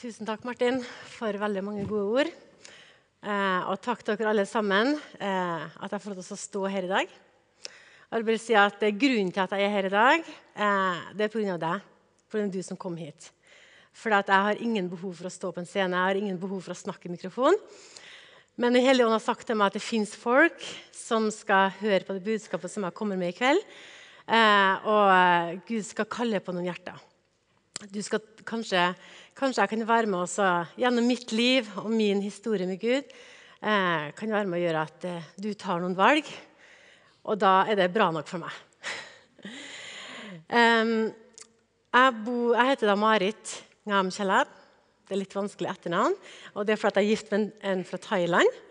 Tusen takk, Martin, for veldig mange gode ord. Eh, og takk til dere alle sammen eh, at jeg får lov til å stå her i dag. Jeg vil si at Grunnen til at jeg er her i dag, eh, det er pga. deg. Er du som kom hit. For jeg har ingen behov for å stå på en scene, jeg har ingen behov for å snakke i mikrofon. Men Den hellige ånd har sagt til meg at det fins folk som skal høre på det budskapet som jeg kommer med i kveld. Eh, og Gud skal kalle på noen hjerter. Du skal kanskje, kanskje jeg kan være med også gjennom mitt liv og min historie med Gud. Eh, kan være med å gjøre at eh, du tar noen valg, og da er det bra nok for meg. um, jeg, bo, jeg, heter da Marit Ngam Kjellab. Det er litt vanskelig etternavn. Og det er fordi jeg er gift med en, en fra Thailand.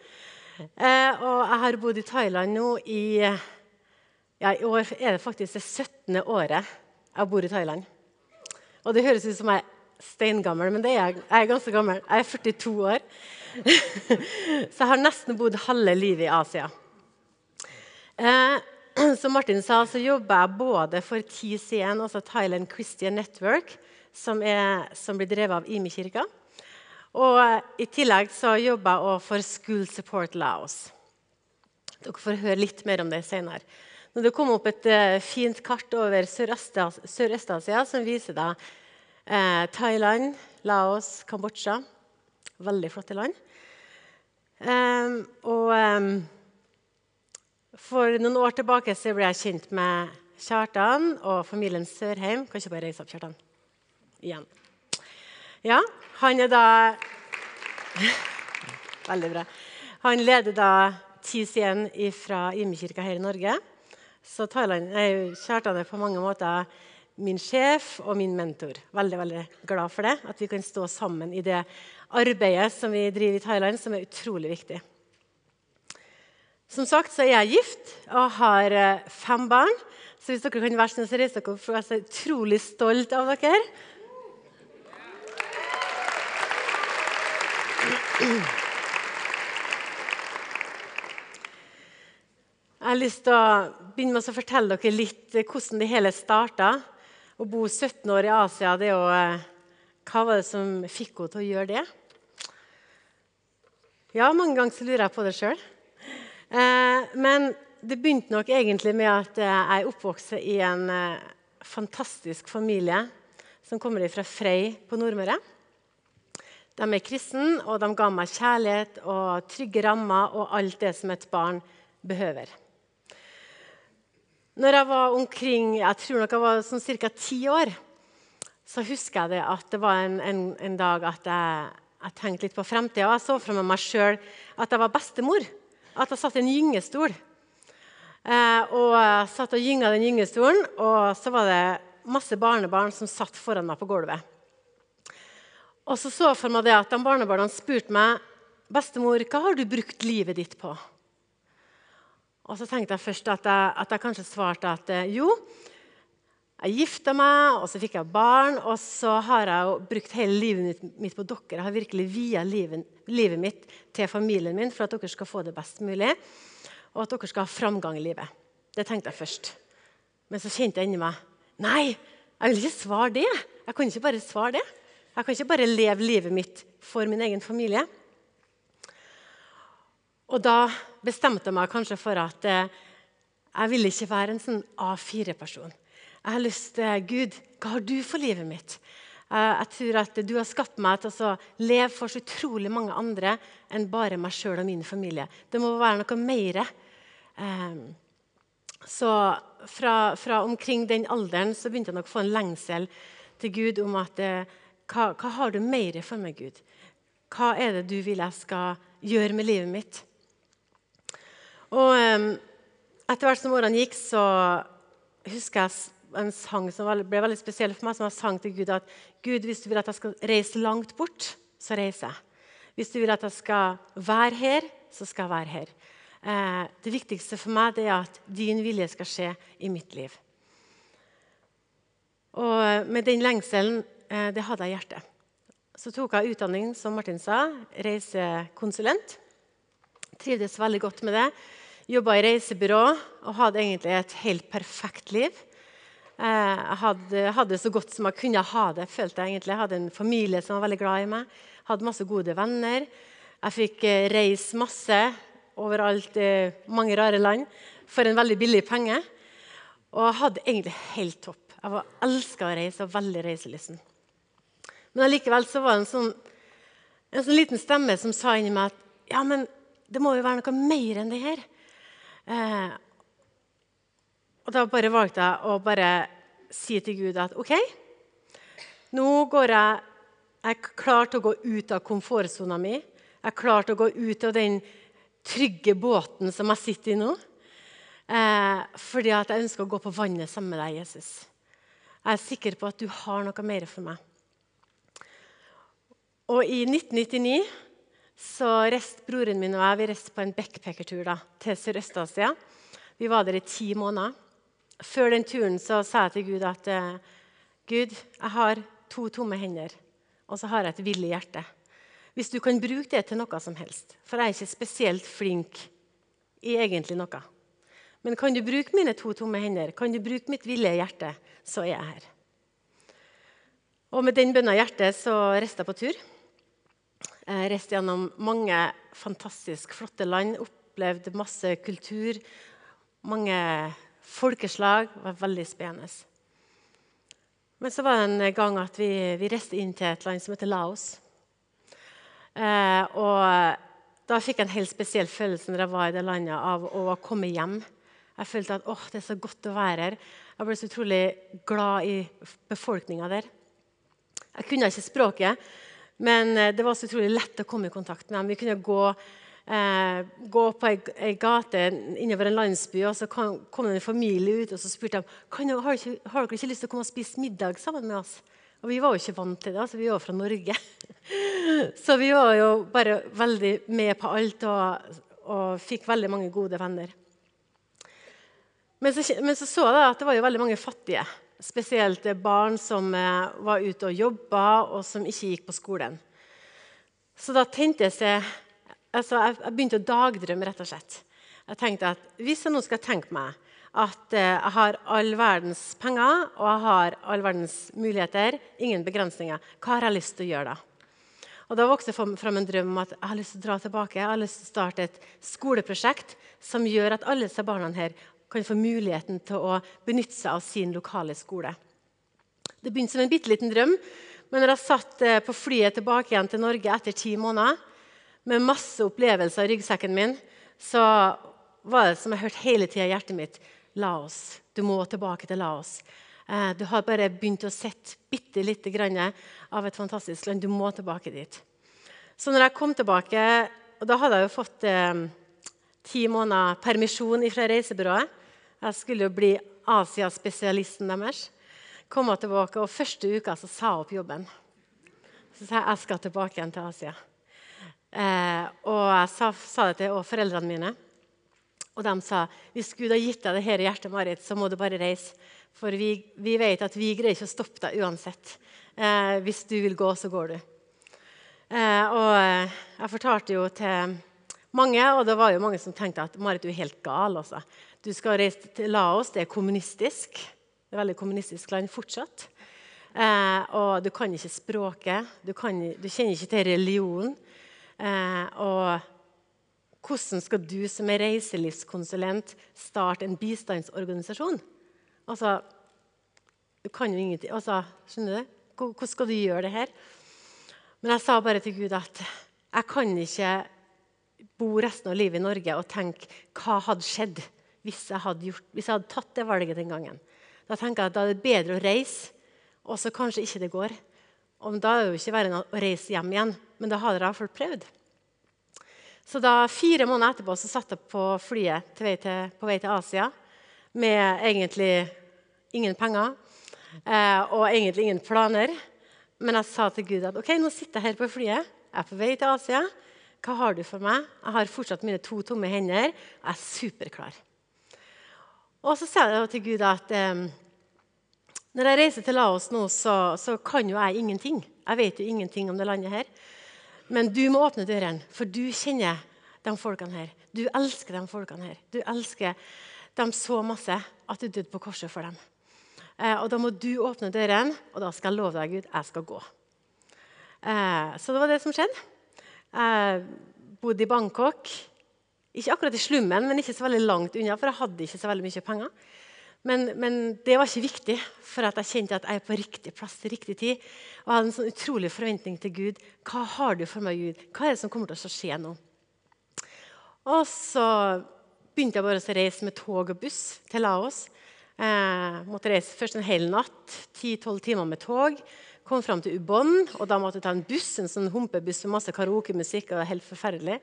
Eh, og jeg har bodd i Thailand nå i ja, I år er det faktisk det 17. året jeg bor i Thailand. Og det høres ut som jeg er steingammel, men det er jeg. Jeg er ganske gammel. Jeg er 42 år. så jeg har nesten bodd halve livet i Asia. Eh, som Martin sa, så jobber jeg både for TCN, altså Thailand Christian Network, som, er, som blir drevet av Imi-kirka. Og i tillegg så jobber jeg også for School Support Laos. Dere får høre litt mer om det senere. Når det kom opp et uh, fint kart over Sørøst-Asia som viser da uh, Thailand, Laos, Kambodsja Veldig flotte land. Um, og um, for noen år tilbake så ble jeg kjent med Kjartan og familien Sørheim. Kan ikke bare reise opp, Kjartan? Igjen. Ja, han er da Veldig bra. Han leder da TCN fra Imekirka her i Norge. Så Thailand er Kjartan er på mange måter min sjef og min mentor. Veldig veldig glad for det, at vi kan stå sammen i det arbeidet som vi driver i Thailand, som er utrolig viktig. Som sagt så er jeg gift og har eh, fem barn. Så hvis dere kan være så opp, for jeg er utrolig stolt av dere. Jeg har lyst til å begynne med å fortelle dere litt eh, hvordan det hele starta. Å bo 17 år i Asia, det å, eh, hva var det som fikk henne til å gjøre det? Ja, mange ganger så lurer jeg på det sjøl. Eh, men det begynte nok egentlig med at jeg er oppvokst i en fantastisk familie som kommer fra Frei på Nordmøre. De er kristne, og de ga meg kjærlighet og trygge rammer og alt det som et barn behøver. Når jeg var omkring jeg tror nok jeg var sånn ca. ti år, så husker jeg det at det var en, en, en dag at jeg, jeg, tenkte litt på fremtida. Jeg så for meg sjøl at jeg var bestemor. At jeg satt i en gyngestol. Eh, og jeg satt og gynga den gyngestolen, og så var det masse barnebarn som satt foran meg på gulvet. Og så så jeg for meg det at de barnebarna spurte meg bestemor, hva har du brukt livet ditt på. Og så tenkte jeg først at jeg, at jeg kanskje svarte at eh, jo, jeg gifta meg, og så fikk jeg barn, og så har jeg jo brukt hele livet mitt på dere. Jeg har virkelig via livet, livet, mitt til familien min for at dere skal få det best mulig, og at dere skal ha framgang i livet. Det tenkte jeg først. Men så kjente jeg inni meg Nei, jeg vil ikke svare det. Jeg kan ikke bare svare det. Jeg kan ikke bare leve livet mitt for min egen familie. Og da bestemte jeg meg kanskje for at eh, jeg vil ikke være en sånn A4-person. Jeg har lyst til Gud, hva har du for livet mitt? Eh, jeg tror at du har skapt meg til å leve for så utrolig mange andre enn bare meg sjøl og min familie. Det må være noe mer. Eh, så fra, fra, omkring den alderen så begynte jeg nok å få en lengsel til Gud om at eh, hva, hva har du mer for meg, Gud? Hva er det du vil jeg skal gjøre med livet mitt? Og etter hvert som årene gikk, så husker jeg en sang som ble veldig spesiell for meg, som jeg sang til Gud at Gud, hvis du vil at jeg skal reise langt bort, så reiser jeg. Hvis du vil at jeg skal være her, så skal jeg være her. Eh, det viktigste for meg er at din vilje skal skje i mitt liv. Og med den lengselen, eh, det hadde jeg i hjertet. Så tok jeg utdanning, som Martin sa, reisekonsulent. Trivdes veldig godt med det. Jobba i reisebyrå og hadde egentlig et helt perfekt liv. Jeg hadde, hadde det så godt som jeg kunne ha det. følte Jeg egentlig. Jeg hadde en familie som var veldig glad i meg. Hadde masse gode venner. Jeg fikk reise masse overalt i mange rare land for en veldig billig penge. Og jeg hadde egentlig helt topp. Jeg var elska å reise og veldig reiselysten. Men allikevel så var det en sånn, en sånn liten stemme som sa inni meg at ja, men det må jo være noe mer enn det her. Eh, og da bare valgte jeg å bare si til Gud at OK, nå går jeg Jeg er klar til å gå ut av komfortsona mi. Jeg er klar til å gå ut av den trygge båten som jeg sitter i nå. Eh, fordi at jeg ønsker å gå på vannet sammen med deg, Jesus. Jeg er sikker på at du har noe mer for meg. Og i 1999 så reiste broren min og jeg vi reiste på en backpackertur til Sørøst-Asia. Vi var der i ti måneder. Før den turen så sa jeg til Gud at eh, Gud, jeg har to tomme hender, og så har jeg et villig hjerte. Hvis du kan bruke det til noe som helst, for jeg er ikke spesielt flink i egentlig noe. Men kan du bruke mine to tomme hender, kan du bruke mitt villige hjerte, så er jeg her. Og med den bønna hjertet så reiste jeg på tur. Jeg reiste gjennom mange fantastisk flotte land, opplevde masse kultur, mange folkeslag. Det var veldig spennende. Men så var det en gang at vi, vi reiste inn til et land som heter Laos. Eh, og da fikk jeg en helt spesiell følelse når jeg var i det landet, av å komme hjem. Jeg følte at åh, det er så godt å være her. Jeg ble så utrolig glad i befolkninga der. Jeg kunne ikke språket, men eh, det var så utrolig lett å komme i kontakt med dem. Vi kunne gå eh, gå på ei, gate innover en landsby, og så kom, det en familie ut og så spurte de kan har, ikke, har dere ikke lyst til å komme og spise middag sammen med oss. Og vi var jo ikke vant til det. altså Vi var fra Norge. Så vi var jo bare veldig med på alt og, og fikk veldig mange gode venner. Men så, men så, så jeg at det var jo veldig mange fattige. Spesielt barn som eh, var ute og jobba, og som ikke gikk på skolen. Så da tente jeg altså, jeg, begynte å dagdrømme, rett og slett. Jeg tenkte at Hvis jeg nå skal tenke meg at eh, jeg har all verdens penger og jeg har all verdens muligheter, ingen begrensninger, hva har jeg lyst til å gjøre da? Og Da vokste fram en drøm om at jeg har lyst til å dra tilbake. Jeg har lyst til å starte et skoleprosjekt som gjør at alle disse barna her kan få muligheten til å benytte seg av sin lokale skole. Det begynte som en bitte liten drøm, men når jeg satt eh, på flyet tilbake igjen til Norge etter ti måneder, med masse opplevelser i ryggsekken min, så var det som jeg hørte hele tida i hjertet mitt Laos. Du må tilbake til Laos. Eh, du har bare begynt å sette bitte lite grann av et fantastisk land. Du må tilbake dit. Så når jeg kom tilbake, og da hadde jeg jo fått eh, ti måneder permisjon fra reisebyrået Jeg skulle jo bli Asia-spesialisten deres. Komme tilbake, og Første uka så sa jeg opp jobben. Så sa jeg jeg skal tilbake igjen til Asia. Eh, og jeg sa, sa det til foreldrene mine. Og de sa hvis Gud har gitt deg det her i hjertet, Marit, så må du bare reise. For vi, vi vet at vi greier ikke å stoppe deg uansett. Eh, hvis du vil gå, så går du. Eh, og jeg fortalte jo til mange, og det var jo mange som tenkte at Marit, du er helt gal. Altså. Du skal reise til Laos, det er kommunistisk. Det er veldig kommunistisk land fortsatt. Eh, og du kan ikke språket, du, kan, du kjenner ikke til religionen. Eh, og hvordan skal du som er reiselivskonsulent starte en bistandsorganisasjon? Altså, du kan jo ingenting. Altså, skjønner du? Hvordan skal du gjøre det her? Men jeg sa bare til Gud at jeg kan ikke bo resten av livet i Norge og tenke hva hadde skjedd hvis jeg hadde, gjort, hvis jeg hadde tatt det valget den gangen. Da tenker jeg at da er det bedre å reise, og så kanskje ikke det går. Og da er det jo ikke verre å reise hjem igjen, men da hadde jeg iallfall prøvd. Så da, Fire måneder etterpå så satt jeg på flyet vei til, på vei til Asia med egentlig ingen penger eh, og egentlig ingen planer. Men jeg sa til Gud at ok, nå sitter jeg her på flyet, jeg er på vei til Asia. Hva har du for meg? Jeg har fortsatt mine to tomme hender. Jeg er superklar. Og så sa jeg til Gud at eh, når jeg reiser til Laos nå, så, så, kan jo jeg ingenting. Jeg vet jo ingenting om det landet her. Men du må åpne dørene, for du kjenner de folkene her. Du elsker de folkene her. Du elsker dem så masse at du døde på korset for dem. Eh, og da må du åpne døren, og da skal jeg love deg, Gud, jeg skal gå. Eh, så det var det som skjedde. Jeg bodde i Bangkok. Ikke akkurat i slummen, men ikke så veldig langt unna, for jeg hadde ikke så veldig mye penger. Men, men, det var ikke viktig, for jeg kjente at jeg er på riktig plass til riktig tid. Og jeg hadde en sånn utrolig forventning til Gud. Hva har du for meg, Gud? Hva er det som kommer til å skje nå? Og så begynte jeg bare å reise med tog og buss til Laos. Jeg måtte reise først en hel natt, 10-12 timer med tog. Kom fram til Ubon, og da måtte jeg ta en buss, en sånn humpebuss med masse karaokemusikk. og helt forferdelig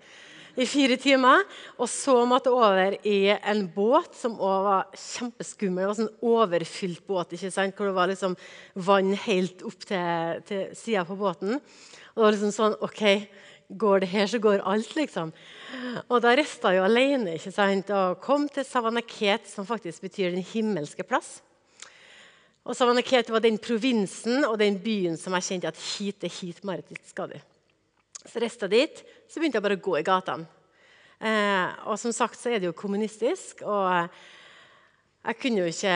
i fire timer. Og så måtte jeg over i en båt som også var kjempeskummel. Det var sånn overfylt båt ikke sant? hvor det var liksom vann helt opp til, til sida på båten. Og det var liksom sånn OK, går det her, så går alt, liksom. Og da rista jeg alene ikke sant? og kom til Savanaket, som faktisk betyr den himmelske plass. Og Savanaket var den provinsen og den byen som jeg kjente at hit er hit Marit skal du. Så reiste jeg dit, så begynte jeg bare å gå i gatene. Eh, og som sagt så er det jo kommunistisk, og jeg kunne jo ikke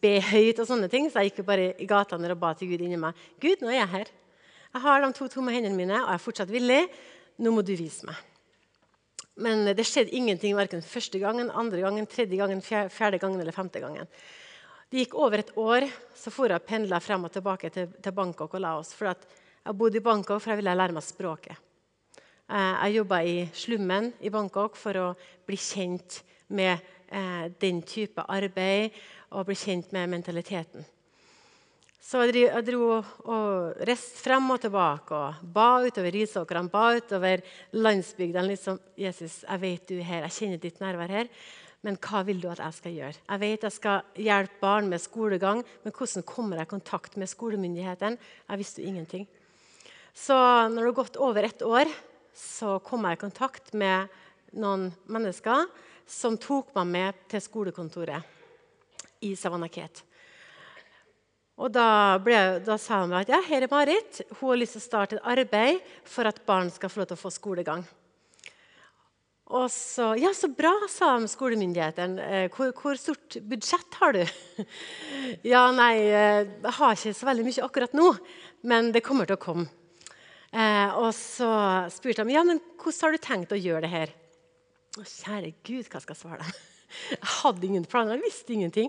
be høyt og sånne ting, så jeg gikk jo bare i gatene og ba til Gud inni meg. Gud, nå er jeg her. Jeg har de to tomme hendene mine, og jeg er fortsatt villig. Nå må du vise meg. Men det skjedde ingenting verken første gangen, andre gangen, tredje gangen, fjerde gangen eller femte gangen. Det gikk over et år, så for jeg pendla frem og tilbake til, til Bangkok og Laos. For jeg bodde i Bangkok for jeg ville lære meg språket. Eh, jeg jobba i slummen i Bangkok for å bli kjent med eh, den type arbeid og bli kjent med mentaliteten. Så jeg dro og reiste frem og tilbake og ba utover risåkrene, ba utover landsbygdene. Liksom, 'Jesus, jeg vet du er her, jeg kjenner ditt nærvær her.' Men hva vil du at jeg skal gjøre? Jeg vet jeg skal hjelpe barn med skolegang, men hvordan kommer jeg i kontakt med skolemyndighetene? Jeg visste jo ingenting. Så når det har gått over ett år, så kom jeg i kontakt med noen mennesker som tok meg med til skolekontoret i Savanaket. Og da, ble, da sa hun at ja, her er Marit. Hun har lyst til å starte et arbeid for at barn skal få lov til å få skolegang. Og så, ja, så bra, sa skolemyndighetene. Eh, hvor, hvor, stort budsjett har du? ja, nei, eh, jeg har ikke så veldig mye akkurat nå, men det kommer til å komme. Eh, og så spurte de ja, men hvordan har du tenkt å gjøre det her. Å, kjære Gud, hva skal jeg svare dem? Jeg hadde ingen planer, jeg visste ingenting.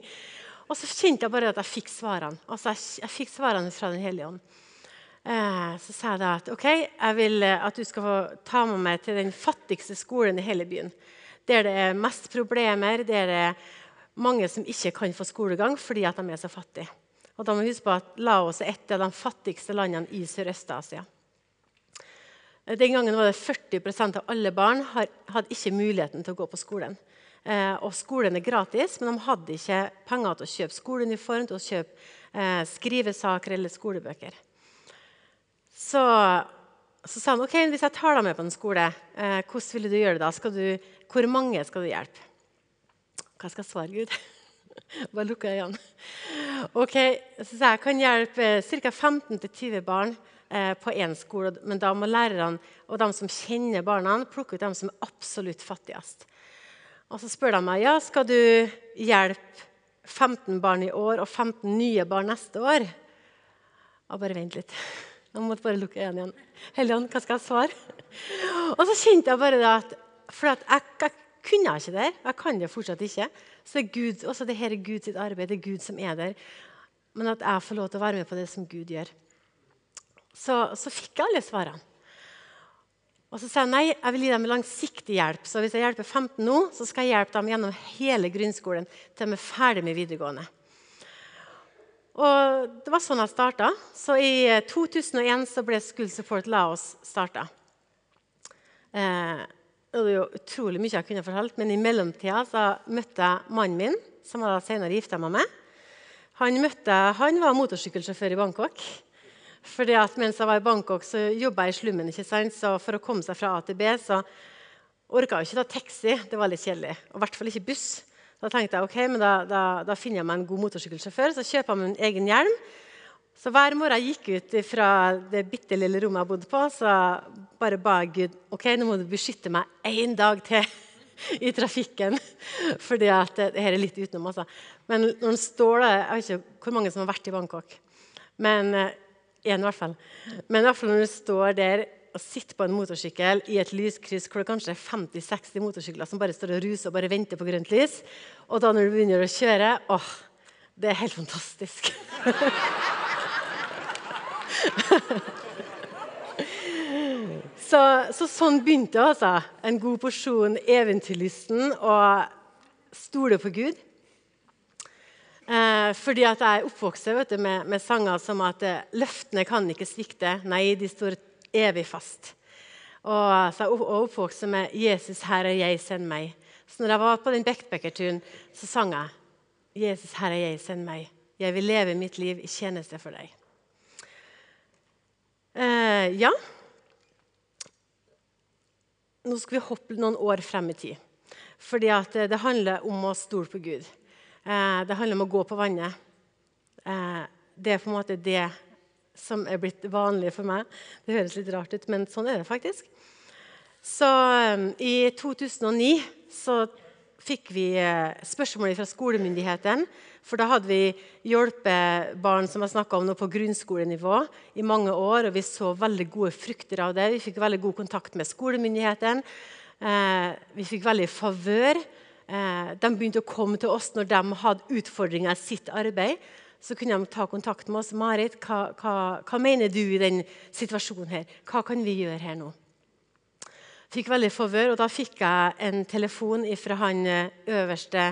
Og så kjente jeg bare at jeg fikk svarene. Altså, jeg, jeg fikk svarene fra Den hellige ånd. Eh, så sa jeg da at ok, jeg vil eh, at du skal få ta med meg til den fattigste skolen i hele byen. Der det er mest problemer, der det er mange som ikke kan få skolegang fordi at de er så fattige. Og da må vi huske på at Laos er et av de fattigste landene i Sørøst-Asia. Den gangen var det 40% av alle barn hadde ikke muligheten til å gå på skolen. Eh, og skolen er gratis, men de hadde ikke penger til å kjøpe skoleuniform, til å kjøpe eh, skrivesaker eller skolebøker. Så, så, sa han ok, hvis jeg tar deg med på en skole, eh, hvordan ville du gjøre det da? Du, hvor mange skal du hjelpe? Hva skal jeg svare, Gud? Bare lukke øynene. Ok, så sa jeg kan hjelpe ca. 15-20 barn Eh, på én skole, men da må lærerne og de som kjenner barna, plukke ut dem som er absolutt fattigst. Og Så spør de meg ja, skal du hjelpe 15 barn i år og 15 nye barn neste år. Og bare vent litt. Jeg måtte bare lukke øynene igjen. Helligånd, hva skal jeg svare? Og så kjente jeg bare at For at jeg, jeg, kunne ikke det. Jeg kan det fortsatt ikke. Så det er Gud, også det her er Guds arbeid. Det er Gud som er der. Men at jeg får lov til å være med på det som Gud gjør så, så fikk jeg alle svarene. Og så sa jeg nei, jeg vil gi dem langsiktig hjelp. Så hvis jeg hjelper 15 nå, så skal jeg hjelpe dem gjennom hele grunnskolen til de er ferdig med videregående. Og Det var sånn jeg starta. Så i 2001 eh, så ble School Support Laos starta. Eh, det er jo utrolig mye jeg kunne fortalt, men i mellomtida så møtte jeg mannen min, som jeg senere gifta meg med. Han, møtte, han var motorsykkelsjåfør i Bangkok. Fordi at Mens jeg var i Bangkok, så jobba jeg i slummen. ikke sant? Så For å komme seg fra A til B så orka jeg ikke ta taxi. Det var litt kjedelig. Og i hvert fall ikke buss. Da tenkte jeg ok, men da, da, da finner jeg meg en god motorsykkelsjåfør. Så kjøper jeg en egen hjelm. Så hver morgen jeg gikk ut fra det bitte lille rommet jeg bodde på, så bare ba Gud ok, nå må du beskytte meg én dag til. i trafikken. Fordi at det, her er litt utenom. Altså. Men når den står der, Jeg vet ikke hvor mange som har vært i Bangkok. Men én, eh, i hvert fall. Men i hvert fall når du står der og sitter på en motorsykkel i et lyskryss hvor det kanskje er 50-60 motorsykler som bare står og ruser og bare venter på grønt lys, og da når du begynner å kjøre åh, Det er helt fantastisk. så, så, sånn begynte det. altså. En god porsjon eventyrlysten og stole på Gud. Eh, fordi at jeg er oppvokst med, med, sanger som at eh, løftene kan ikke svikte. Nei, de står evig fast. Og så oppvokste med 'Jesus, her er jeg, send meg'. Så når jeg var på den backpackerturen, så sang jeg 'Jesus, her er jeg, send meg'. Jeg vil leve mitt liv i tjeneste for deg. Eh, ja. Nå skal vi hoppe noen år frem i tid. Fordi det handler om å stole på Gud. Eh, det handler om å gå på vannet. Eh, det er på en måte det som er blitt vanlig for meg. Det høres litt rart ut, men sånn er det faktisk. Så um, I 2009 så fikk vi uh, spørsmål fra skolemyndighetene. For da hadde vi hjulpet barn som jeg om nå på grunnskolenivå i mange år. Og vi så veldig gode frukter av det. Vi fikk veldig god kontakt med skolemyndighetene. Eh, vi fikk veldig favør. Eh, de begynte å komme til oss når de hadde utfordringer i sitt arbeid så kunne de ta kontakt med oss. 'Marit, hva, hva, hva mener du i den situasjonen her? Hva kan vi gjøre her nå?' Fikk veldig favør, og da fikk jeg en telefon fra han eh, øverste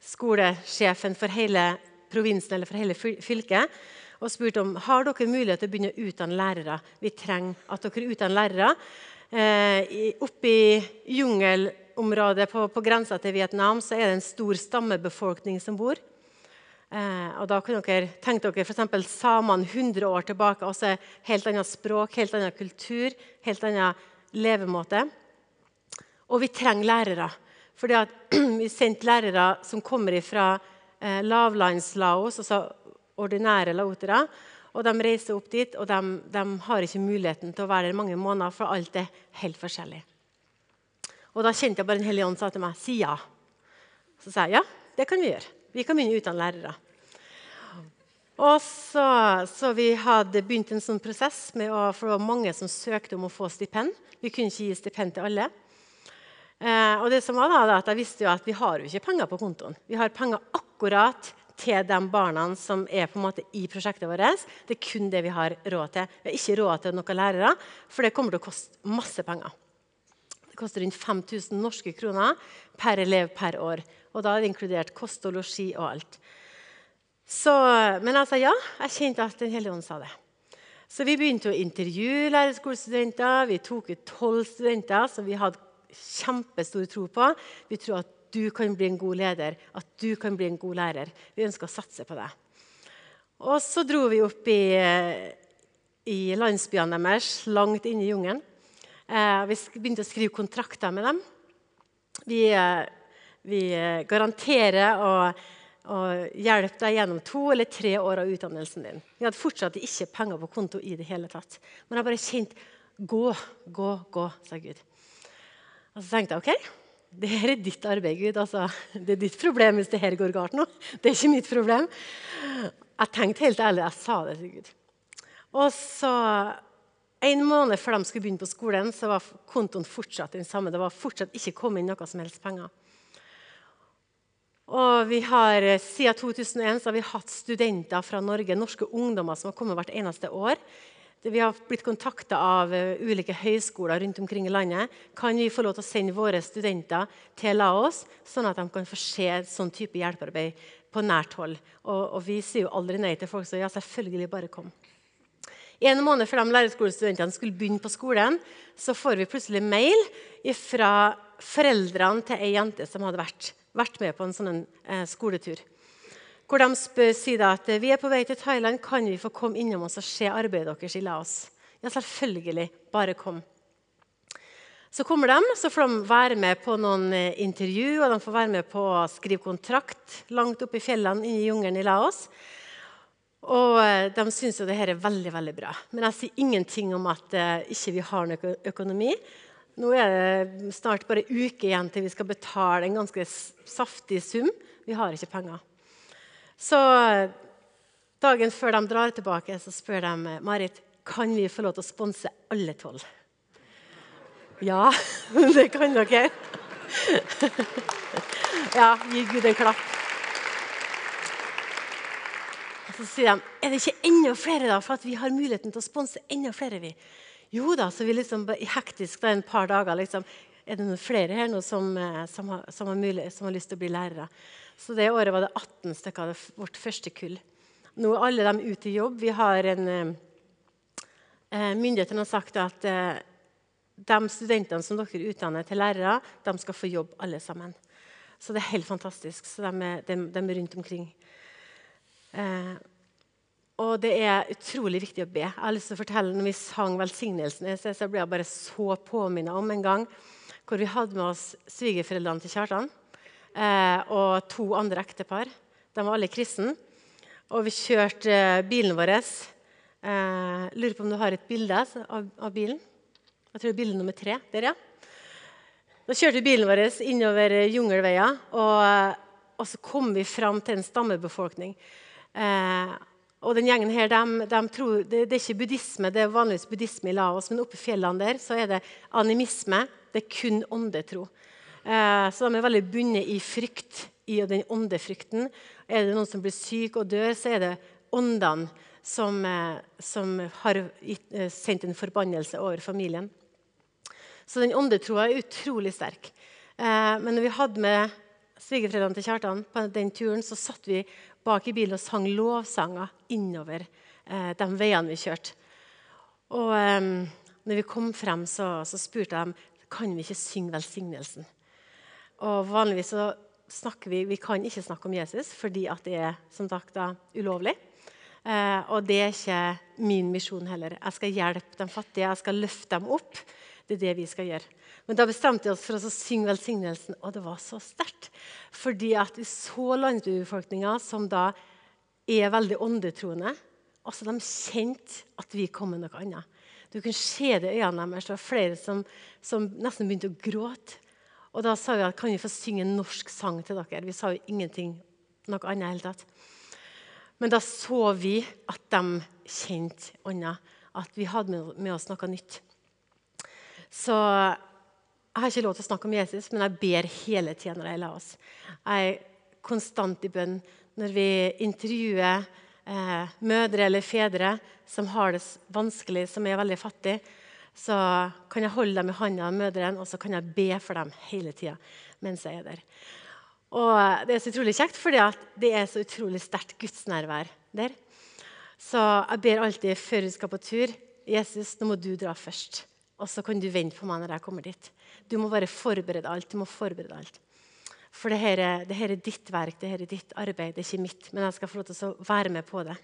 skolesjefen for hele provinsen eller for hele fylket og spurte om har dere mulighet til å begynne å utdanne lærere. Vi trenger at dere utdanner lærere. Eh, oppe i jungelområdet på, på grensa til Vietnam så er det en stor stammebefolkning som bor. Eh, og da kan dere tenke dere f.eks. samene 100 år tilbake. også Helt annet språk, helt annen kultur, helt annen levemåte. Og vi trenger lærere. Fordi at Vi sendte lærere som kommer fra eh, lavlands-Laos, altså ordinære laotere. Og De reiser opp dit, og de, de, har ikke muligheten til å være der mange måneder, for alt er helt forskjellig. Og Da kjente jeg bare en hellig ånd sa til meg si ja. Så sa jeg ja, det kan vi gjøre. Vi kan begynne å utdanne lærere. Og så, så, Vi hadde begynt en sånn prosess, med å, for det var mange som søkte om å få stipend. Vi kunne ikke gi stipend til alle. Eh, og det som var da, at Jeg visste jo at vi har jo ikke penger på kontoen. Vi har penger akkurat til de barna som er på en måte i prosjektet vårt. Det er kun det vi har råd til. Vi har ikke råd til noen lærere, for det kommer til å koste masse penger. Det koster rundt 5000 norske kroner per elev per år. Og da er det inkludert kost og losji og alt. Så, men sa ja. Jeg kjente at Den hellige ånd sa det. Så vi begynte å intervjue lærerskolestudenter. Vi tok ut tolv studenter som vi hadde kjempestor tro på. Vi tror at du kan bli en god leder, at du kan bli en god lærer. Vi ønsker å satse på det. Og så dro vi opp i, i landsbyene deres, langt inne i jungelen. Eh, vi begynte å skrive kontrakter med dem. Vi eh, vi eh, garanterer å, å hjelpe deg gjennom to eller tre år av utdannelsen din. Vi hadde fortsatt ikke penger på konto i det hele tatt. Men jeg bare kjente Gå, gå, gå, sa Gud. Og så tenkte jeg OK, det her er ditt arbeid, Gud. Altså, det er ditt problem hvis det her går galt nå. Det er ikke mitt problem. Jeg tenkte helt ærlig, jeg sa det til Gud. Og så En måned før de skulle begynne på skolen, så var kontoen fortsatt den samme. Det var fortsatt ikke kommet inn noe som helst penger. Og vi har, eh, Siden 2001 har vi hatt studenter fra Norge, norske ungdommer som har kommet hvert eneste år. Vi har blitt kontakta av eh, ulike høyskoler rundt omkring i landet. Kan vi få lov til å sende våre studenter til Laos, sånn at de kan få se sånn type hjelpearbeid på nært hold? Og, og, vi sier jo aldri nei til folk, så ja, selvfølgelig, bare kom. En måned før de lærerskolestudentene skulle begynne på skolen, så får vi plutselig mail fra foreldrene til ei jente som hadde vært vært med på en sånn eh, skoletur. Hvor de spør, sier at vi er på vei til Thailand, kan vi få komme innom oss og se arbeidet deres i Laos? Ja, selvfølgelig. Bare kom. Så kommer de, så får de være med på noen eh, intervju og de får være med på å skrive kontrakt langt oppe i fjellene i jungelen i Laos. Og eh, De syns jo det her er veldig veldig bra. Men jeg sier ingenting om at uh, ikke vi har noe økonomi. Nå er det snart bare uke igjen til vi skal betale en ganske saftig sum. Vi har ikke penger. Så dagen før de drar tilbake, så spør de Marit kan vi få lov til å sponse alle tolv. Ja, det kan dere. Ja, gi Gud en klapp. Og så sier de er det ikke enda flere, da, for at vi har muligheten til å sponse enda flere. vi? Jo da, så vi liksom hektisk da, en par dager liksom, Er det noen flere her nå som, eh, som, har, som, har mulighet, som, har, lyst til å bli lærere? Så det året var det 18 stykker av vårt første kull. Nå er alle dem ute i jobb. Vi har en eh, eh Myndighetene har sagt at eh, de studentene som dere utdanner til lærere, de skal få jobb alle sammen. Så det er helt fantastisk. Så de er, de, de er rundt omkring. Eh, og det er utrolig viktig å be. Jeg har lyst til å fortelle, når vi sang velsignelsen, så ble jeg bare så påminnet om en gang hvor vi hadde med oss svigerforeldrene til Kjartan eh, og to andre ektepar. De var alle kristne. Og vi kjørte eh, bilen vår. Eh, lurer på om du har et bilde av, av bilen? Jeg tror det er bilde nummer tre. Der, ja. Da kjørte vi bilen vår innover jungelveier, og, og, så kom vi fram til en stammebefolkning. Eh, og den gjengen her, de, de tror, det, det, er ikke buddhisme, det er vanligvis buddhisme i Laos, men oppe i fjellene der så er det animisme. Det er kun åndetro. Eh, så de er veldig bundet i frykt, i den åndefrykten. Er det noen som blir syk og dør, så er det åndene som, eh, som har gitt, eh, sendt en forbannelse over familien. Så den åndetroa er utrolig sterk. Eh, men når vi hadde med svigerforeldrene til Kjartan på den turen, så satt vi bak i bilen og sang lovsanger innover eh, de veiene vi kjørte. Og eh, når vi kom frem, så, så spurte de kan vi ikke synge velsignelsen. Og vanligvis så snakker vi, vi kan ikke snakke om Jesus fordi at det er som sagt da, ulovlig. Eh, og det er ikke min misjon heller. Jeg skal hjelpe de fattige, jeg skal løfte dem opp. Det er det vi skal gjøre. Men da bestemte vi oss for å synge velsignelsen, og det var så sterkt. Fordi at vi så landsbybefolkninga som da er veldig åndetroende. Altså, De kjente at vi kom med noe annet. Du kunne se det i øynene deres. Det var flere som, som, nesten begynte å gråte. Og da sa vi at kan vi få synge en norsk sang til dere. Vi sa jo ingenting noe annet i hele tatt. Men da så vi at de kjente ånda. At vi hadde med oss noe nytt. Så jeg har ikke lov til å snakke om Jesus, men jeg ber hele tida når jeg la oss. Jeg er konstant i bønn når vi intervjuer eh, mødre eller fedre som har det vanskelig, som er veldig fattige. Så kan jeg holde dem i hånda, mødrene, og så kan jeg be for dem hele tida mens jeg er der. Og Det er så utrolig kjekt, fordi det er så utrolig sterkt gudsnærvær der. Så jeg ber alltid før vi skal på tur Jesus, nå må du dra først. Og så kan du vente på meg når jeg kommer dit. Du må bare forberede alt. du må forberede alt. For det her, er, det her er ditt verk, det her er ditt arbeid, det er ikke mitt. Men jeg skal få lov til å være med på det.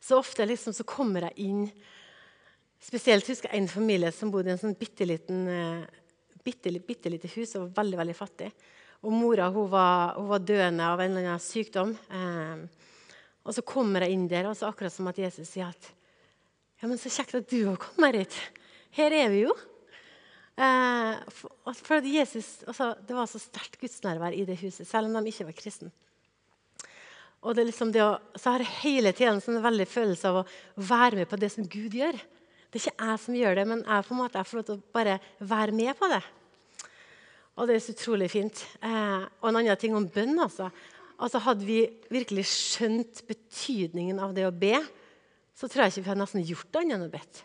Så ofte liksom, så kommer jeg inn Spesielt husker jeg en familie som bodde i en sånn bitte liten eh, bitte, bitte lite hus og var veldig veldig fattig. Og Mora hun var, hun var døende av en eller annen sykdom. Eh, og Så kommer jeg inn der, og så akkurat som at Jesus sier at ja, men så kjekt at du har kommet hit. Her er vi jo. Eh, for, for Jesus, altså, Det var så sterkt gudsnærvær i det huset, selv om de ikke var kristne. Og det liksom det å, så har jeg hele tiden en sånn veldig følelse av å være med på det som Gud gjør. Det er ikke jeg som gjør det, men jeg, på en måte, jeg får lov til å bare være med på det. Og det er så utrolig fint. Eh, og en annen ting om bønn. altså. altså. Hadde vi virkelig skjønt betydningen av det å be, så tror jeg ikke vi hadde nesten gjort annet enn å bedt.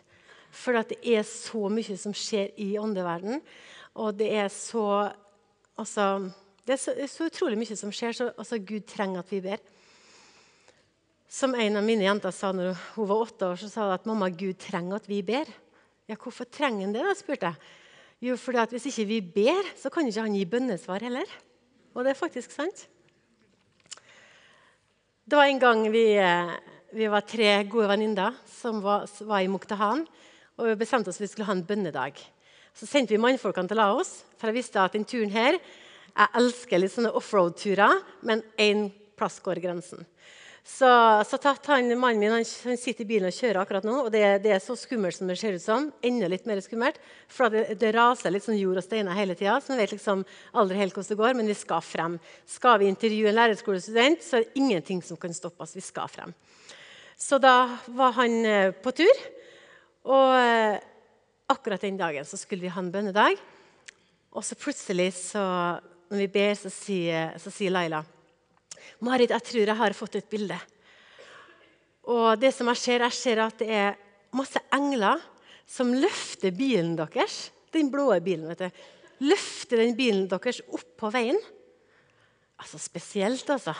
For det er så mye som skjer i åndeverdenen. Og det er så altså, Det er så, så, utrolig mye som skjer, så altså, Gud trenger at vi ber. Som en av mine jenter sa når hun var åtte år, så sa hun at mamma, Gud trenger at vi ber. Ja, Hvorfor trenger han det? da, spurte jeg. Jo, fordi Hvis ikke vi ber, så kan ikke han gi bønnesvar heller. Og det er faktisk sant. Det var en gang vi, eh, vi var tre gode venninner som var, var i Muktahan og vi bestemte oss for at vi skulle ha en bønnedag. Så sendte vi mannfolkene til Laos, for jeg visste at den turen her Jeg elsker litt sånne offroad-turer, men én plass går grensen. Så, så tatt han, Mannen min han, han, sitter i bilen og kjører akkurat nå. og det, det, er så skummelt som det ser ut som. Enda litt mer skummelt. For det, det raser litt sånn jord og steiner hele tida. Så vi vet liksom aldri helt hvordan det går, men vi skal frem. Skal vi intervjue en lærerskolestudent, så er det ingenting som kan stoppe oss. Vi skal frem. Så da var han eh, på tur. Og eh, akkurat den dagen så skulle vi ha en bønnedag. Og så plutselig, så, når vi ber, så sier, så sier Laila Marit, jeg tror jeg har fått et bilde. Og det som jeg ser, jeg ser at det er masse engler som løfter bilen deres. Den blå bilen. vet du. Løfter den bilen deres opp på veien. Altså Spesielt, altså.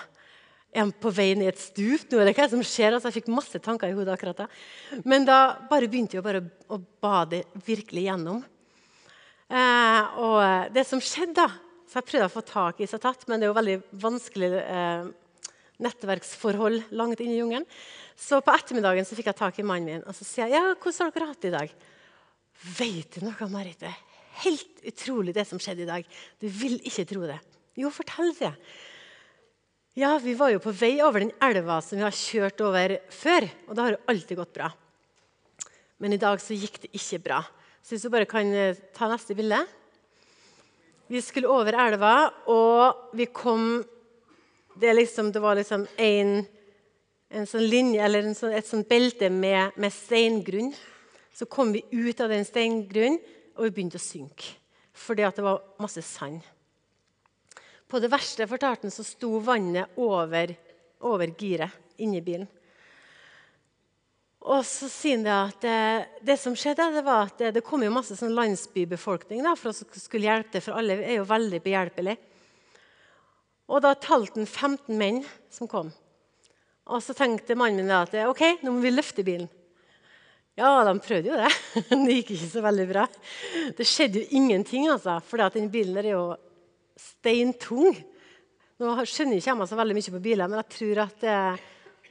Er han på vei ned et stup? Nå er det hva som skjer. Altså, jeg fikk masse tanker i hodet akkurat da. Men da bare begynte jeg bare å bade virkelig gjennom. Eh, og det som skjedde da, så jeg prøvde å få tak i Satat, men det er jo veldig vanskelig eh, nettverksforhold langt inne i jungelen. Så på ettermiddagen så fikk jeg tak i mannen min og så sier jeg, ja, hvordan har dere hatt det i dag. Vet du noe, Marit? Helt utrolig det som skjedde i dag. Du vil ikke tro det. Jo, fortell det. Ja, vi var jo på vei over den elva som vi har kjørt over før. Og det har jo alltid gått bra. Men i dag så gikk det ikke bra. Så hvis du bare kan eh, ta neste bilde. Vi skulle over elva, og vi kom Det, liksom, det var liksom en, en sånn linje, eller sånn, et sånt belte med, med, steingrunn. Så kom vi ut av den steingrunnen, og vi begynte å synke. Fordi det var masse sand. På det verste fortalte så sto vannet over, over giret inni bilen. Og så sier han at det, det, som skjedde, det var at det, det kom jo masse sånn landsbybefolkning da, for å skulle hjelpe til, for alle er jo veldig behjelpelige. Og da talte han 15 menn som kom. Og så tenkte mannen min at ok, nå må vi løfte bilen. Ja, de prøvde jo det. det gikk ikke så veldig bra. Det skjedde jo ingenting, altså, for den bilen er jo steintung. Nå skjønner ikke jeg meg så veldig mye på biler, men jeg tror at det,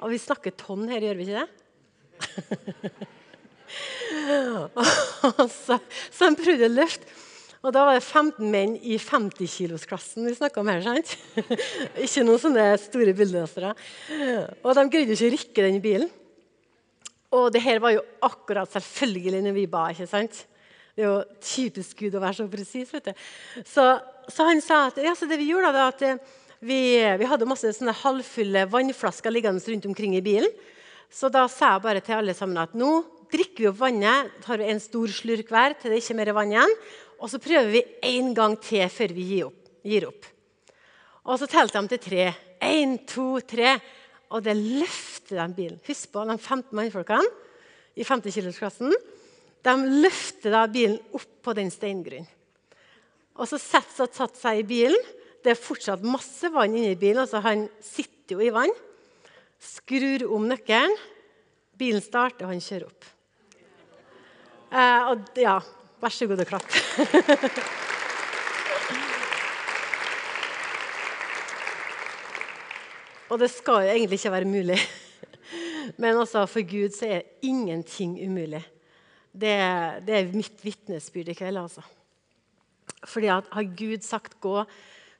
Vi snakker tonn her, gjør vi ikke det? så, så han prøvde å løfte. Og da var det 15 menn i 50-kilosklassen vi snakka om her. sant? ikke noen sånne store billedløsere. Og de greide ikke å rykke den bilen. Og det her var jo akkurat selvfølgelig når vi ba. ikke sant? Det er jo typisk Gud å være så presis. Så, så, han sa at ja, det vi gjorde da, at eh, vi, vi hadde masse sånne halvfulle vannflasker liggende rundt omkring i bilen. Så da sa jeg bare til alle sammen at nå drikker vi opp vannet, tar vi en stor slurk hver til det ikke er mer vann igjen. Og så prøver vi en gang til før vi gir opp. Gir opp. Og så telte de til tre. Én, to, tre. Og det løfter den bilen. Husk på de 15 mannfolkene i 50-kilosklassen. De løfter da bilen opp på den steingrunnen. Og så setter han seg i bilen. Det er fortsatt masse vann inni bilen. altså Han sitter jo i vann skrur om nøkkelen. Bilen starter, og han kjører opp. Eh, og ja, vær så god og klapp. og det skal jo egentlig ikke være mulig. Men altså, for Gud så er ingenting umulig. Det, det er mitt vitnesbyrd i kveld. altså. Fordi at Har Gud sagt 'gå',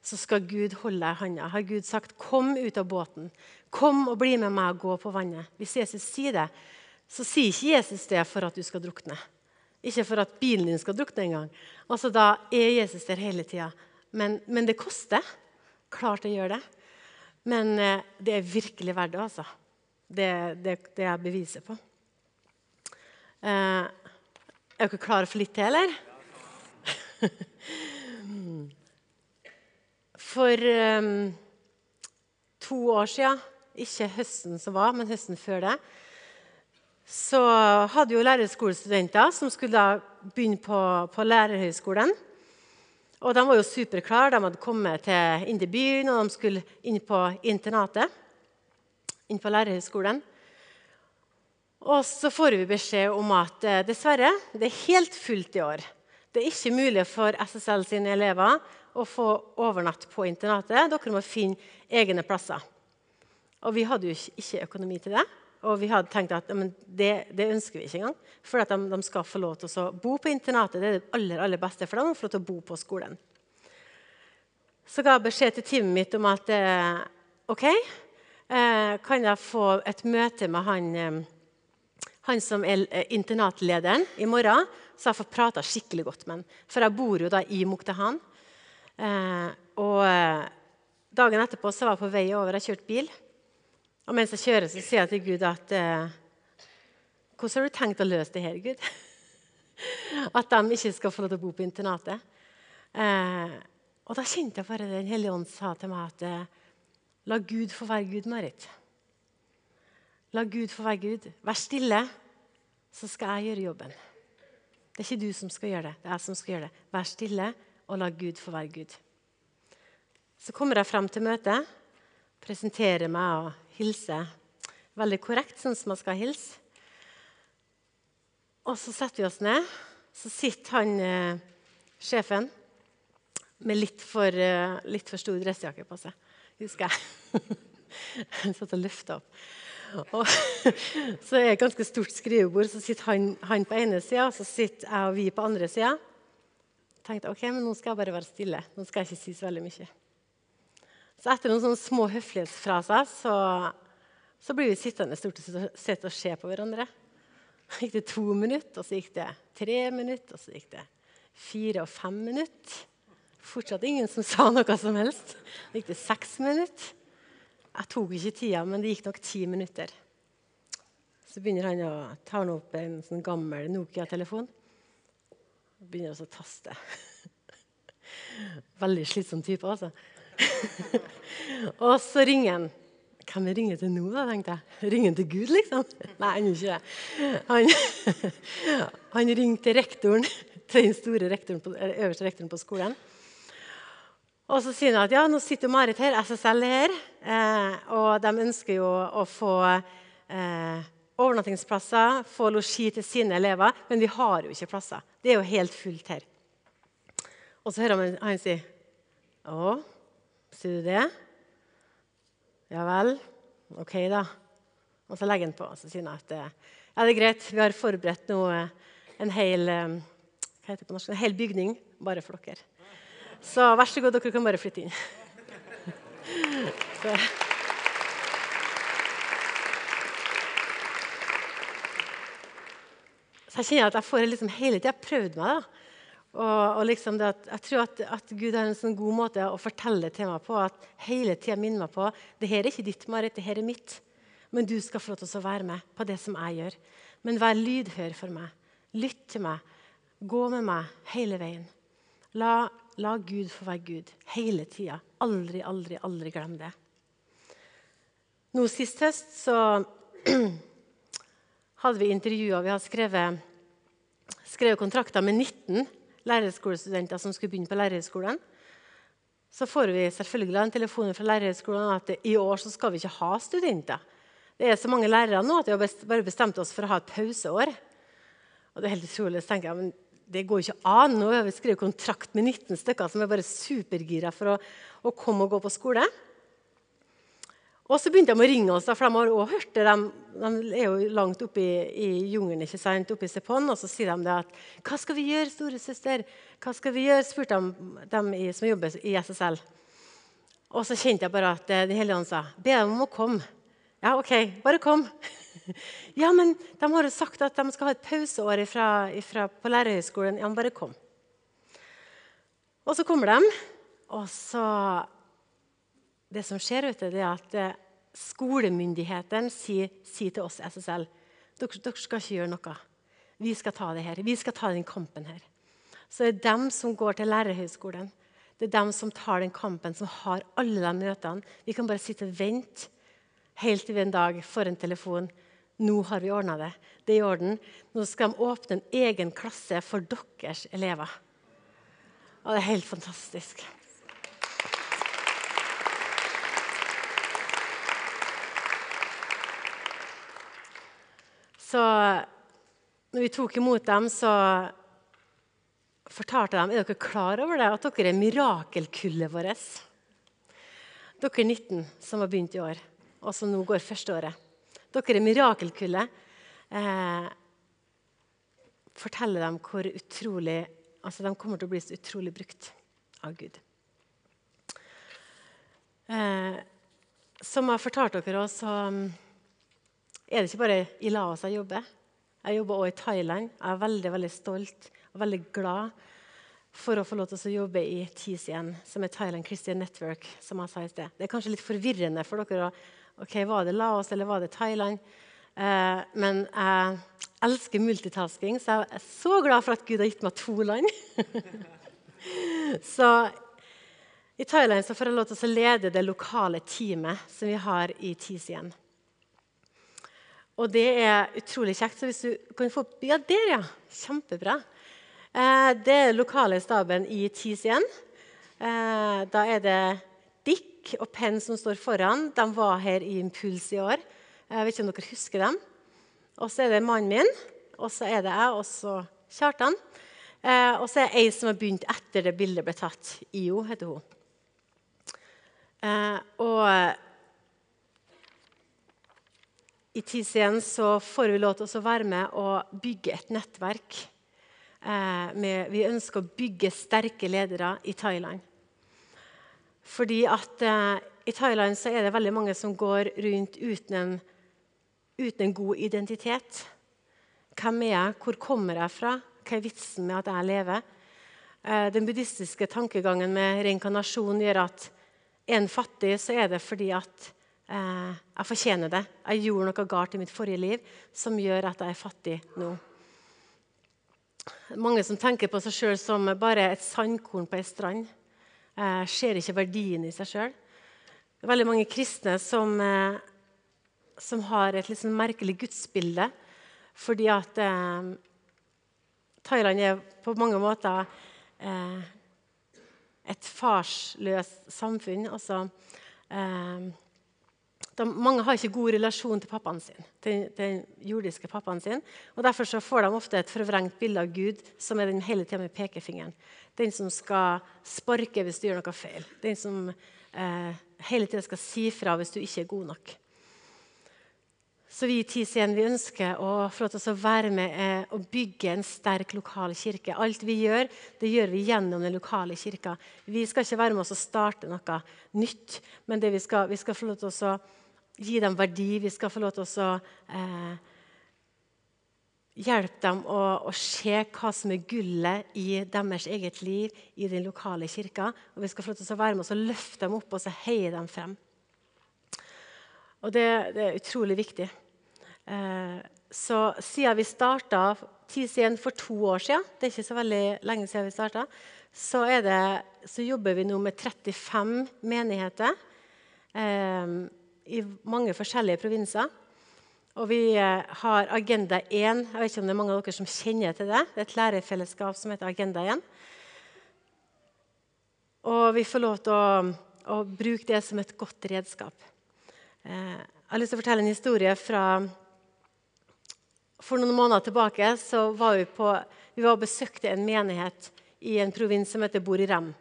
så skal Gud holde deg i handa. Har Gud sagt 'kom ut av båten', 'Kom og bli med meg og gå på vannet'. Hvis Jesus sier det, så sier ikke Jesus det for at du skal drukne. Ikke for at bilen din skal drukne engang. Altså, da er Jesus der hele tida. Men, men, det koster. Klart det gjør det. Men eh, det er virkelig verdt det, altså. Det, det, det er beviset på. Eh, er dere klare for litt til, eller? for um, to år sia ikke høsten som var, men høsten før det, så hadde jo lærerskolestudenter som skulle da begynne på, på lærerhøgskolen. Og de var jo superklare. De hadde kommet til, inn til byen, og de skulle inn på internatet. Inn på lærerhøgskolen. Og så får vi beskjed om at eh, dessverre, det er helt fullt i år. Det er ikke mulig for SSL sine elever å få overnatt på internatet. Dere må finne egne plasser. Og vi hadde jo ikke økonomi til det. Og vi hadde tenkt at det, det, ønsker vi ikke engang. For at de, de, skal få lov til å bo på internatet. Det er det aller, aller beste for dem å få lov til å bo på skolen. Så ga jeg beskjed til teamet mitt om at eh, OK, eh, kan jeg få et møte med han, han som er eh, internatlederen i morgen, så jeg får prata skikkelig godt med han. For jeg bor jo da i Muktehan. Eh, og eh, dagen etterpå så var jeg på vei over, jeg kjørte bil. Og mens jeg kjører, så sier jeg til Gud at eh, Hvordan har du tenkt å løse det her, Gud? At de ikke skal få lov til å bo på internatet. Eh, og da kjente jeg bare Den hellige ånd sa til meg at eh, la Gud få være Gud, Marit. La Gud få være Gud. Vær stille, så skal jeg gjøre jobben. Det er ikke du som skal gjøre det, det er jeg som skal gjøre det. Vær stille og la Gud få være Gud. Så kommer jeg frem til møtet, presenterer meg og hilser veldig korrekt, sånn som man skal hilse. Og så setter vi oss ned. Så sitter han eh, sjefen med litt for, eh, litt for stor dressjakke på seg, husker jeg. Han satt og løfta opp. Og, så er det et ganske stort skrivebord, så sitter han, han på ene sida, så sitter jeg og vi på andre sida. tenkte ok, men nå skal jeg bare være stille. Nå skal jeg ikke si så veldig mye. Så etter noen sånne små høflighetsfraser så, så blir vi sittende stort sett og se på hverandre. Så gikk det to minutter, og så gikk det tre minutter, og så gikk det fire og fem minutter. Fortsatt ingen som sa noe som helst. Så gikk det seks minutter. Jeg tok ikke tida, men det gikk nok ti minutter. Så begynner han å ta opp en sånn gammel Nokia-telefon og begynner å taste. Veldig slitsom type, altså. og så ringer han. Hvem ringer til nå, da, tenkte jeg. Ringer han til Gud, liksom? Nei, han gjør ikke det. Han ringte rektoren, til den store rektoren på, øverste rektoren på skolen. Og så sier han at ja, nå sitter Marit her, SSL her, eh, og de ønsker jo å få eh, overnattingsplasser, få losji til sine elever, men vi har jo ikke plasser. Det er jo helt fullt her. Og så hører man han si Å, sier du det? Ja vel. OK, da. Og så legger han på og så sier han at ja, det er greit, vi har forberedt nå en hel, eh, hva heter det på norsk? en hel bygning bare for dere. Så vær så god, dere kan bare flytte inn. Så. Så jeg kjenner at jeg får liksom hele tida prøvd meg. da. Og, og liksom at, Jeg tror at, at, Gud har en sånn god måte å fortelle til meg på. At hele tida minner meg på det her er ikke ditt, Marit, det her er mitt. Men du skal få lov til å være med på det som jeg gjør. Men vær lydhør for meg. Lytt til meg. Gå med meg hele veien. La La Gud få være Gud hele tida. Aldri, aldri, aldri glem det. Nå Sist høst så hadde vi intervjuer. Vi har skrevet, skrevet kontrakter med 19 lærerskolestudenter som skulle begynne på lærerskolen. Så får vi selvfølgelig en telefon fra lærerskolen at i år så skal vi ikke ha studenter. Det er så mange lærere nå at vi har bare bestemt oss for å ha et pauseår. Og det er helt utrolig. Så tenker jeg, men det går ikke an. Nå har vi skrevet kontrakt med 19 stykker som er bare supergira for å, å, komme og gå på skole. Og så begynte de å ringe oss, for de har også hørt det. De, de er jo langt oppe i, i jungelen, ikke sant? oppe i Sepon, og så sier de det at 'Hva skal vi gjøre, storesøster?' Hva skal vi gjøre? spurte de dem som jobber i SSL. Og så kjente jeg bare at Den hellige ånd sa 'Be dem om å komme'. Ja, OK, bare kom. Ja, men de har jo sagt at de skal ha et pauseår ifra, ifra på lærerhøgskolen. Ja, men bare kom. Og så kommer de, og så Det som skjer, vet du, er at eh, skolemyndighetene sier, sier, til oss SSL dere, dere skal ikke gjøre noe. Vi skal ta det her. Vi skal ta den kampen her. Så det er dem som går til lærerhøgskolen. Det er dem som tar den kampen, som har alle de møtene. Vi kan bare sitte og vente helt til vi en dag får en telefon nå har vi ordna det. Det er i orden. Nå skal de åpne en egen klasse for deres elever. Og det er helt fantastisk. Så når vi tok imot dem, så fortalte de er dere klar over det, at dere er mirakelkullet vårt. Dere er 19 som har begynt i år, og som nå går første året. Dere er mirakelkullet. Eh, forteller dem hvor utrolig altså De kommer til å bli så utrolig brukt av Gud. Eh, som jeg fortalte dere, så um, er det ikke bare i Laos jeg jobber. Jeg jobber også i Thailand. Jeg er veldig veldig stolt og veldig glad for å få lov til å jobbe i TCN, som er Thailand Christian Network. som jeg sa i sted. Det er kanskje litt forvirrende for dere. Ok, Var det Laos eller var det Thailand? Eh, men jeg elsker multitasking, så jeg er så glad for at Gud har gitt meg to land. så i Thailand så får jeg lov til å lede det lokale teamet som vi har i TCN. Og det er utrolig kjekt. Så hvis du kan få Ja, der, ja! Kjempebra. Eh, det er lokale staben i TCN. Eh, da er det Dick og Penn som står foran. De var her i Impuls i år. Jeg vet ikke om dere husker dem. Og så er det mannen min, og så er det jeg, og så Kjartan. Eh, og så er det ei som har begynt etter det bildet ble tatt. IO heter hun. og i TCN så får vi lov til å være med og bygge et nettverk. Eh, med, vi ønsker å bygge sterke ledere i Thailand. Fordi at eh, i Thailand så er det veldig mange som går rundt uten en, uten en god identitet. Hvem er jeg? Hvor kommer jeg fra? Hva er vitsen med at jeg lever? Eh, den buddhistiske tankegangen med reinkarnasjon gjør at er en fattig, så er det fordi at Eh, jeg fortjener det. Jeg gjorde noe galt i mitt forrige liv som gjør at jeg er fattig nå. Mange som tenker på seg sjøl som bare et sandkorn på ei strand. Eh, ser ikke verdien i seg sjøl. Veldig mange kristne som, eh, som har et litt sånn merkelig gudsbilde. Fordi at eh, Thailand er på mange måter eh, et farsløst samfunn. Altså, eh, de, mange har ikke god relasjon til pappaen sin, til den jordiske pappaen sin. og Derfor så får de ofte et forvrengt bilde av Gud som er den hele tida med pekefingeren. Den som skal sparke hvis du gjør noe feil. Den som eh, hele tida skal si fra hvis du ikke er god nok. Så vi i TCN vi ønsker å få lov til å være med eh, og bygge en sterk lokal kirke. Alt vi gjør, det gjør vi gjennom den lokale kirka. Vi skal ikke være med oss og starte noe nytt, men vi skal, vi skal få lov til å gi dem verdi. Vi skal få lov til å eh, hjelpe dem å, å, se hva som er gullet i deres eget liv i den lokale kirka. Og vi skal få lov til å være med oss og løfte dem opp og så heie dem frem. Og det, det er utrolig viktig. Eh, så siden vi starta TCN for to år siden, det er ikke så veldig lenge siden vi starta, så, så, jobber vi nå med 35 menigheter. Eh, i mange forskjellige provinser. Og vi eh, har Agenda 1. Jeg vet ikke om det er mange av dere som kjenner til det. Det er et lærerfellesskap som heter Agenda 1. Og vi får lov til å, å bruke det som et godt redskap. Eh, jeg har lyst til å fortelle en historie fra For noen måneder tilbake så var vi, på, vi var og besøkte en menighet i en provins som heter Borirem.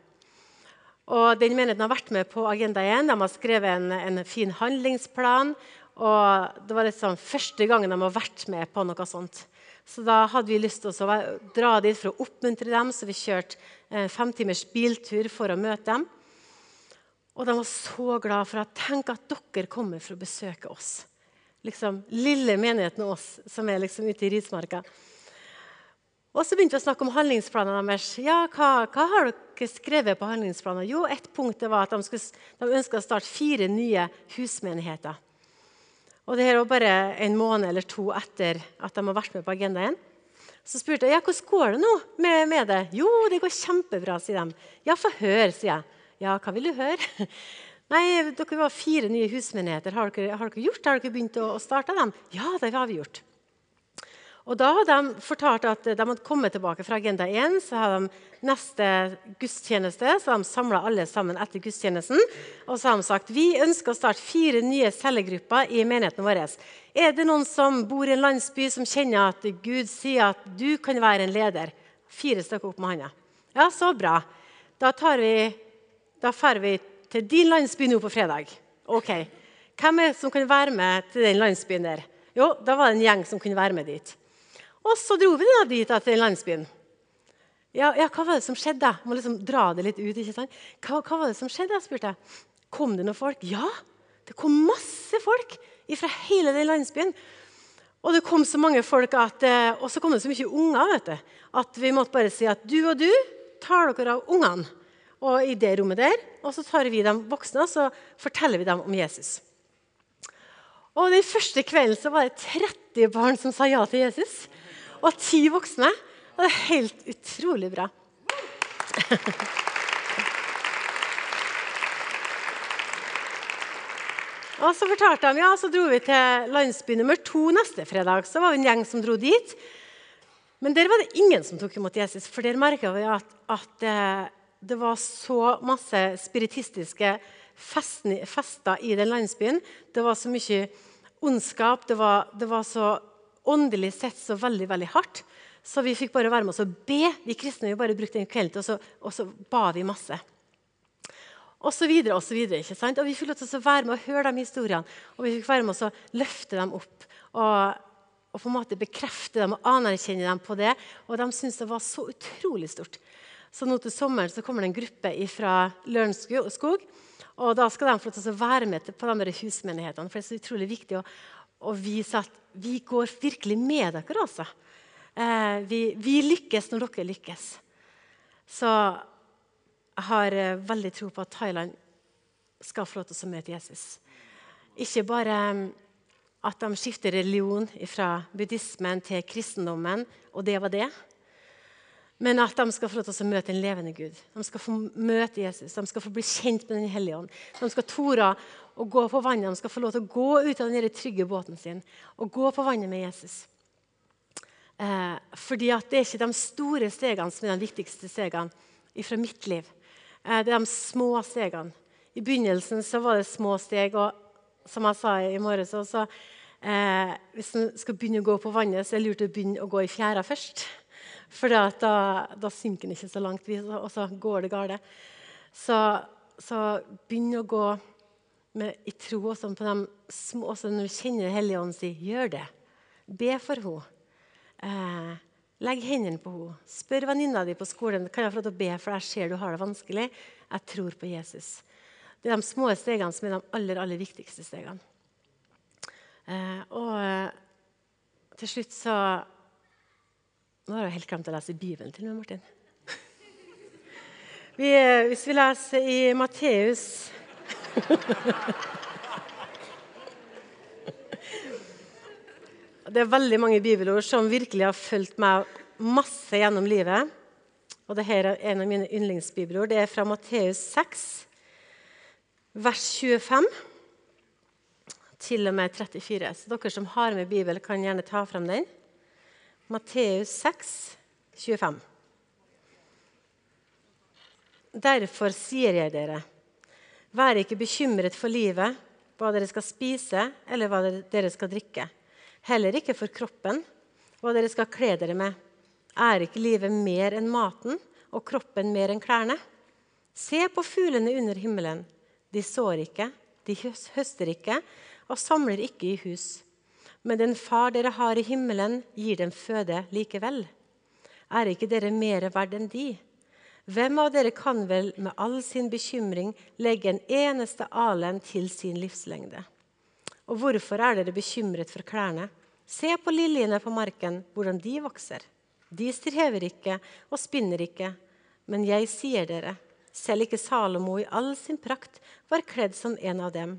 Og den menigheten har vært med på Agenda 1. De har skrevet en, en fin handlingsplan. Og det var liksom første gangen de har vært med på noe sånt. Så da hadde vi lyst til å dra dit for å oppmuntre dem, så vi kjørte en femtimers biltur for å møte dem. Og de var så glad for at tenk at dere kommer for å besøke oss. Liksom, Lille menigheten oss som er liksom ute i rismarka. Og så begynte vi å snakke om handlingsplanene deres. Ja, hva, hva, har dere skrevet på handlingsplanene? Jo, ett punkt var at de, skulle, de ønska å starte fire nye husmenigheter. Og det her var bare en måned eller to etter at de har vært med på agendaen. Så spurte jeg ja, hvordan går det nå med, med, det. Jo, det går kjempebra, sier de. Ja, få høre, sier jeg. Ja, hva vil du høre? Nei, dere var fire nye husmenigheter. Har dere, har dere gjort det? Har dere begynt å, å starte dem? Ja, det har vi gjort. Og Da hadde de fortalt at de hadde kommet tilbake fra Agenda 1. Så hadde de neste gudstjeneste så de samla alle sammen etter gudstjenesten. Og så hadde de sagt vi ønsker å starte fire nye cellegrupper i menigheten vår. Er det noen som bor i en landsby som kjenner at Gud sier at du kan være en leder? Fire stykker opp med hånda. Ja, så bra. Da tar vi, da vi til din landsby nå på fredag. Ok. Hvem er det som kan være med til den landsbyen der? Jo, da var det en gjeng som kunne være med dit. Og så dro vi da dit til landsbyen. Ja, ja, hva var det som skjedde? Jeg må liksom dra det litt ut. ikke sant? Hva, hva var det som skjedde? Jeg spurte. Kom det noen folk? Ja, Det kom masse folk fra hele den landsbyen. Og det kom så mange folk at, eh, og så kom det så mye unger vet du, at vi måtte bare si at du og du tar dere av ungene og i det rommet der. Og så tar vi de voksne og så forteller vi dem om Jesus. Og Den første kvelden så var det 30 barn som sa ja til Jesus. Og ti voksne. Det er helt utrolig bra. Og Så fortalte de, ja, så dro vi til landsby nummer to neste fredag. Så var vi en gjeng som dro dit. Men der var det ingen som tok imot Jesus, for der merka vi at, at, eh, det var så masse spiritistiske fester i den landsbyen. Det var så mye ondskap. Det var, det var så åndelig sett så veldig veldig hardt. Så vi fikk bare være med oss og be. Vi kristne vi bare brukte en kveld til, og så, og så ba vi masse og så videre, og så videre, ikke sant? Og Vi fikk lov til å være med og høre de historiene, og vi fikk være med oss og løfte dem opp. Og, og, på en måte bekrefte dem og anerkjenne dem på det. Og de syntes det var så utrolig stort. Så nå til sommeren så kommer det en gruppe fra Lørenskog. Og da skal de få lov til å være med på de husmenighetene. For det er så utrolig viktig å, å vise at vi går virkelig med dere. altså. Eh, vi, vi lykkes når dere lykkes. Så jeg har eh, veldig tro på at Thailand skal få lov til å møte Jesus. Ikke bare mm, at de skifter religion fra buddhismen til kristendommen, og det var det. Men at de skal få lov til å møte en levende Gud. De skal få møte Jesus, de skal få bli kjent med Den hellige ånd. De skal tore å gå på vannet, de skal få lov til å gå ut av den trygge båten sin og gå på vannet med Jesus. Eh, fordi at det er ikke de store stegene som er de viktigste stegene fra mitt liv. Eh, det er de små stegene. I begynnelsen så var det små steg. og som jeg sa i morges også, eh, Hvis en skal begynne å gå på vannet, så er det lurt å begynne å gå i fjæra først. For da, da, synker den ikke så langt, og så går det galt. Så, så begynn å gå med, i tro også på de små, også når du kjenner Den hellige ånd, si 'gjør det'. Be for henne. Eh, Legg hendene på henne. Spør venninna di på skolen kan jeg få lov til å be, for jeg ser du har det vanskelig. Jeg tror på Jesus. Det er de små stegene som er de aller, aller viktigste stegene. Eh, og eh, til slutt så Nå har jeg helt glemt å lese Bibelen til meg, Martin. Vi, eh, hvis vi leser i Matteus Det er veldig mange bibelord som virkelig har fulgt meg masse gjennom livet. Og dette er en av mine yndlingsbibelord. Det er fra Matteus 6, vers 25 til og med 34. Så dere som har med Bibel, kan gjerne ta frem den. Matteus 6, 25. Derfor sier jeg dere, vær ikke bekymret for livet, hva dere skal spise, eller hva dere skal drikke heller ikke for kroppen, hva dere skal kle dere med. Er ikke livet mer enn maten og kroppen mer enn klærne? Se på fuglene under himmelen. De sår ikke, de høster ikke og samler ikke i hus. Men den far dere har i himmelen, gir dem føde likevel. Er ikke dere mer verd enn de? Hvem av dere kan vel med all sin bekymring legge en eneste alen til sin livslengde? Og hvorfor er dere bekymret for klærne? Se på liljene på marken, hvordan de vokser. De strever ikke og spinner ikke. Men jeg sier dere, selv ikke Salomo i all sin prakt var kledd som en av dem.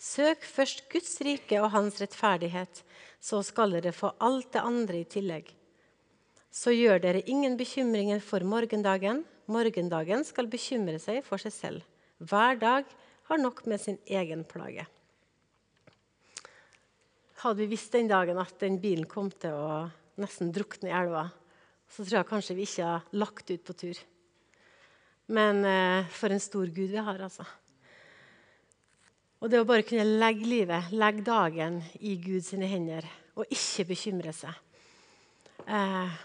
Søk først Guds rike og hans rettferdighet, så skal dere få alt det andre i tillegg. Så gjør dere ingen bekymringer for morgendagen. Morgendagen skal bekymre seg for seg selv. Hver dag har nok med sin egen plage. Hadde vi visst den dagen at den bilen kom til å nesten drukne i elva, så tror jeg kanskje vi ikke har lagt ut på tur. Men eh, for en stor Gud vi har, altså. Og det å bare kunne legge livet, legge dagen i Guds hender og ikke bekymre seg. Eh,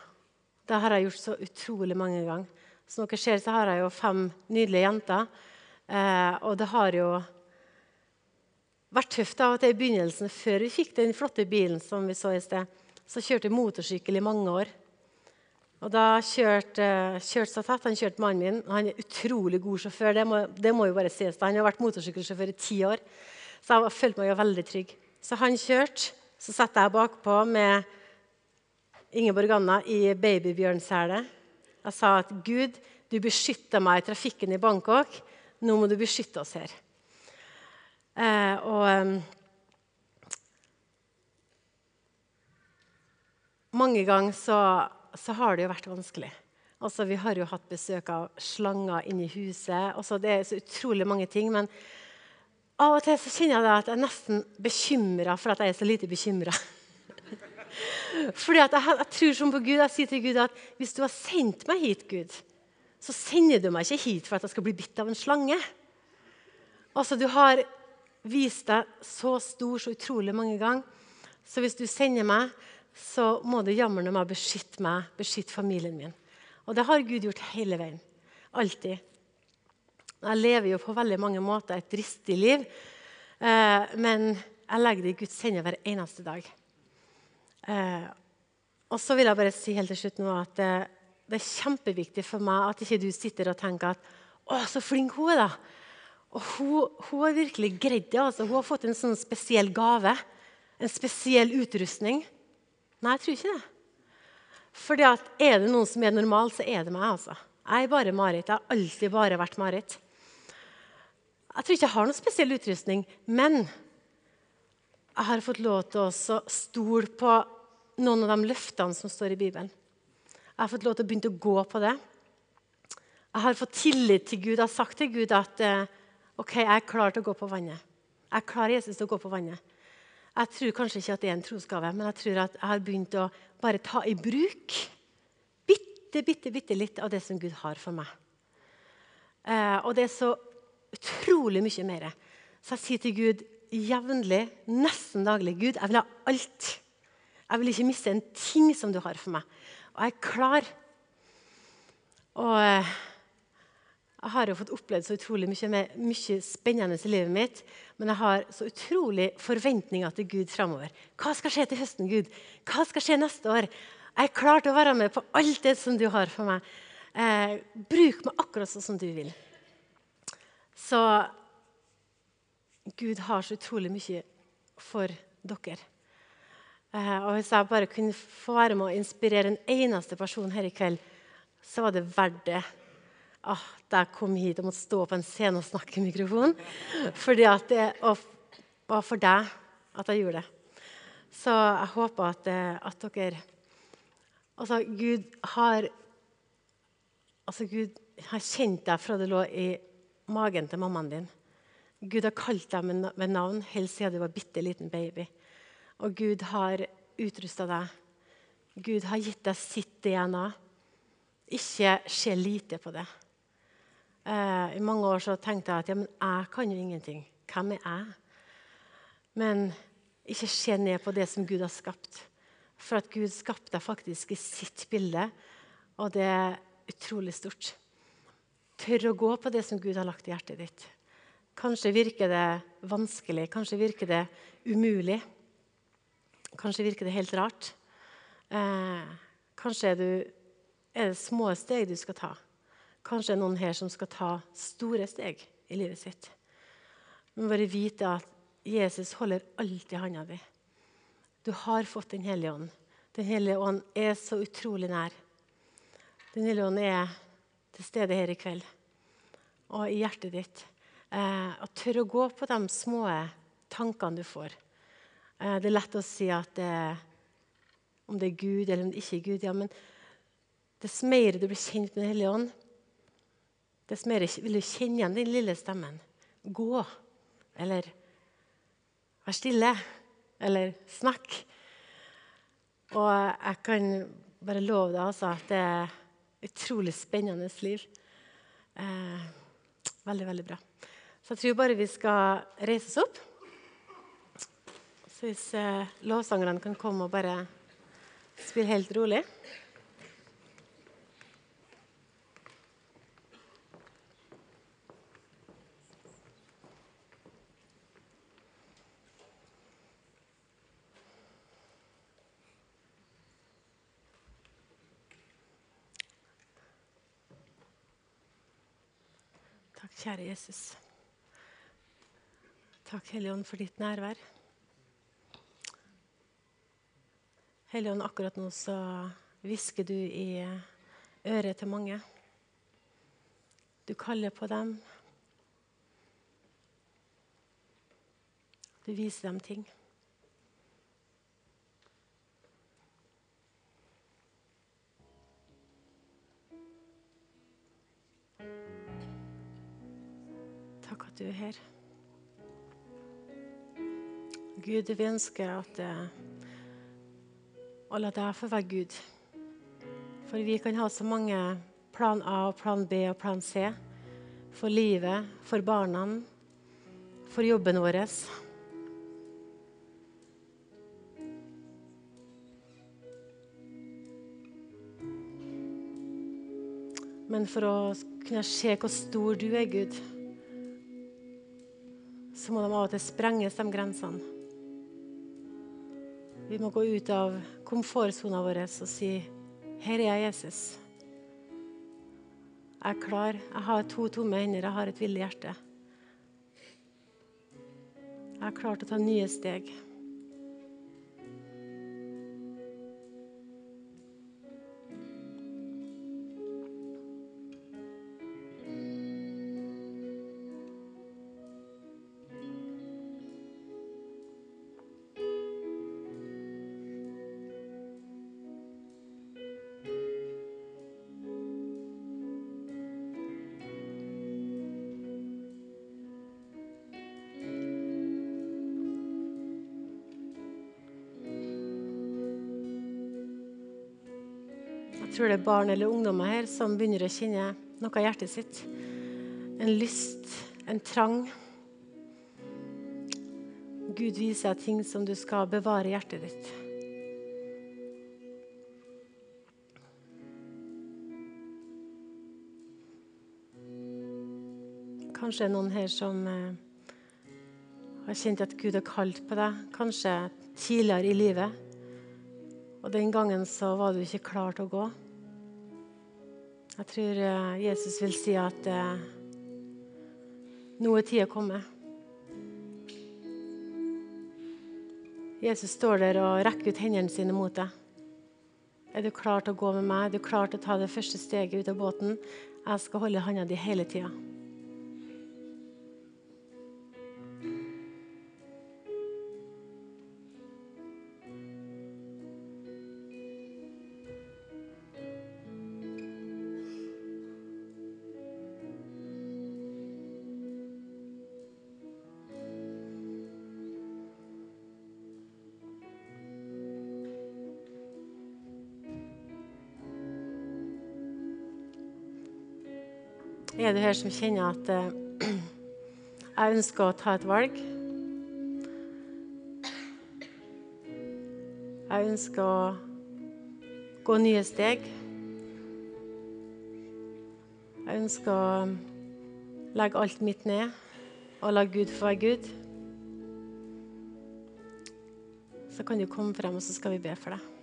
det har jeg gjort så utrolig mange ganger. Som dere ser, så har jeg jo fem nydelige jenter. Eh, og det har jo vært tøft av og til i begynnelsen, før vi fikk den flotte bilen som vi så i sted. Så kjørte jeg motorsykkel i mange år. Og da kjørte kjørte Safet. Han kjørte mannen min. Han er utrolig god sjåfør. Det må, det må jo bare sies. Han har vært motorsykkelsjåfør i ti år, så jeg følte meg jo veldig trygg. Så han kjørte. Så satt jeg bakpå med Ingeborg Anna i babybjørnsele. Jeg sa at Gud, du beskytta meg i trafikken i Bangkok. Nå må du beskytte oss her. Eh, og um, Mange ganger så så har det jo vært vanskelig. Altså, vi har jo hatt besøk av slanger inne i huset. Altså, det er så utrolig mange ting. Men av og til så kjenner jeg at jeg er nesten bekymra for at jeg er så lite bekymra. Fordi at jeg, jeg, tror som på Gud. Jeg sier til Gud at hvis du har sendt meg hit, Gud, så sender du meg ikke hit for at jeg skal bli bitt av en slange. Altså, Du har vist deg så stor så utrolig mange ganger. Så hvis du sender meg, så må du jammen meg beskytte meg, beskytte familien min. Og det har Gud gjort hele veien. Alltid. Jeg lever jo på veldig mange måter et dristig liv, eh, men jeg legger det i Guds hender hver eneste dag. Eh, og så vil jeg bare si helt til slutt nå at det, eh, det er kjempeviktig for meg at ikke du sitter og tenker at 'Å, så flink hun er', da. Og hun, hun har virkelig greid det. Altså. Hun har fått en sånn spesiell gave. En spesiell utrustning. Nei, jeg tror ikke det. At Er det noen som er normal, så er det meg. altså. Jeg er bare Marit. Jeg har alltid bare vært Marit. Jeg tror ikke jeg har noen spesiell utrustning, men jeg har fått lov til å stole på noen av de løftene som står i Bibelen. Jeg har fått lov til å begynne å gå på det. Jeg har fått tillit til Gud. Jeg har sagt til Gud at eh, ok, jeg er klar til å gå på vannet. Jeg er klar Jesus til å gå på vannet. Jeg tror kanskje ikke at det er en trosgave, men jeg tror at jeg har begynt å bare ta i bruk bitte, bitte, bitte litt av det som Gud har for meg. Eh, og det er så utrolig mye mer. Så jeg sier til Gud jevnlig, nesten daglig Gud, jeg vil ha alt. Jeg vil ikke miste en ting som du har for meg. Og jeg er klar. Og... Jeg har jo fått opplevd så utrolig mye, med, mye, spennende i livet mitt. Men jeg har så utrolig forventninger til Gud framover. Hva skal skje til høsten, Gud? Hva skal skje neste år? Jeg er klar til å være med på alt det som du har for meg. Eh, bruk meg akkurat sånn som du vil. Så Gud har så utrolig mye for dere. Eh, og hvis jeg bare kunne få være med å inspirere en eneste person her i kveld, så var det verdt det ah, da jeg kom hit og måtte stå på en scene og snakke i mikrofon. Fordi at det var for deg at jeg gjorde det. Så jeg håper at, eh, at dere Altså, Gud har Altså, Gud har kjent deg fra det lå i magen til mammaen din. Gud har kalt deg med navn helt siden du var bitte liten baby. Og Gud har utrusta deg. Gud har gitt deg sitt DNA. Ikke se lite på det. Eh, I mange år så tenkte jeg at ja, men jeg kan jo ingenting. Hvem er jeg? Men ikke se ned på det som Gud har skapt. For at Gud skapte deg faktisk i sitt bilde, og det er utrolig stort. Tør å gå på det som Gud har lagt i hjertet ditt. Kanskje virker det vanskelig, kanskje virker det umulig. Kanskje virker det helt rart. Eh, kanskje er, du, er det små steg du skal ta. Kanskje er noen her som skal ta store steg i livet sitt. Men bare vite at Jesus holder alltid hånda di. Du har fått Den hellige ånd. Den hellige ånd er så utrolig nær. Den hellige ånd er til stede her i kveld og i hjertet ditt. Eh, og tør å gå på de små tankene du får. Eh, det er lett å si at det, om det er Gud eller om det ikke er Gud. Ja, men dess mer du blir kjent med Den hellige ånd, dess mer vil du kjenne igjen den lille stemmen. Gå. Eller vær stille. Eller snakk. Og jeg kan bare love deg altså, at det er et utrolig spennende liv. Eh, veldig, veldig bra. Så jeg tror bare vi skal reise oss opp. Så hvis eh, lovsangerne kan komme og bare spille helt rolig. Takk, kjære Jesus. Takk, Helligånd, for ditt nærvær. Helligånd, akkurat nå så hvisker du i øret til mange. Du kaller på dem. Du viser dem ting. At du er her. Gud, vi ønsker at eh, å la deg få være Gud. For vi kan ha så mange plan A, og plan B og plan C for livet, for barna, for jobben vår. Men for å kunne se hvor stor du er, Gud, så må de av og til sprenges, de grensene. Vi må gå ut av komfortsona vår og si her er jeg, Jesus. Jeg er klar. Jeg har to tomme hender, jeg har et villig hjerte. Jeg er klar til å ta nye steg. Tror det er barn eller ungdommer her som begynner å kjenne noe av hjertet sitt. En lyst, en trang. Gud viser deg ting som du skal bevare i hjertet ditt. Kanskje det er noen her som eh, har kjent at Gud har kalt på deg, kanskje tidligere i livet. Og den gangen så var du ikke klar til å gå. Jeg tror eh, Jesus vil si at eh, nå er tida kommet. Jesus står der og rekker ut hendene sine mot deg. Er du klar til å gå med meg? Er du klar til å ta det første steget ut av båten? Jeg skal holde hånda di hele tida. Her som kjenner at eh, jeg ønsker å ta et valg? Jeg ønsker å gå nye steg. Jeg ønsker å legge alt mitt ned og la Gud få være Gud. Så kan du komme frem, og så skal vi be for deg.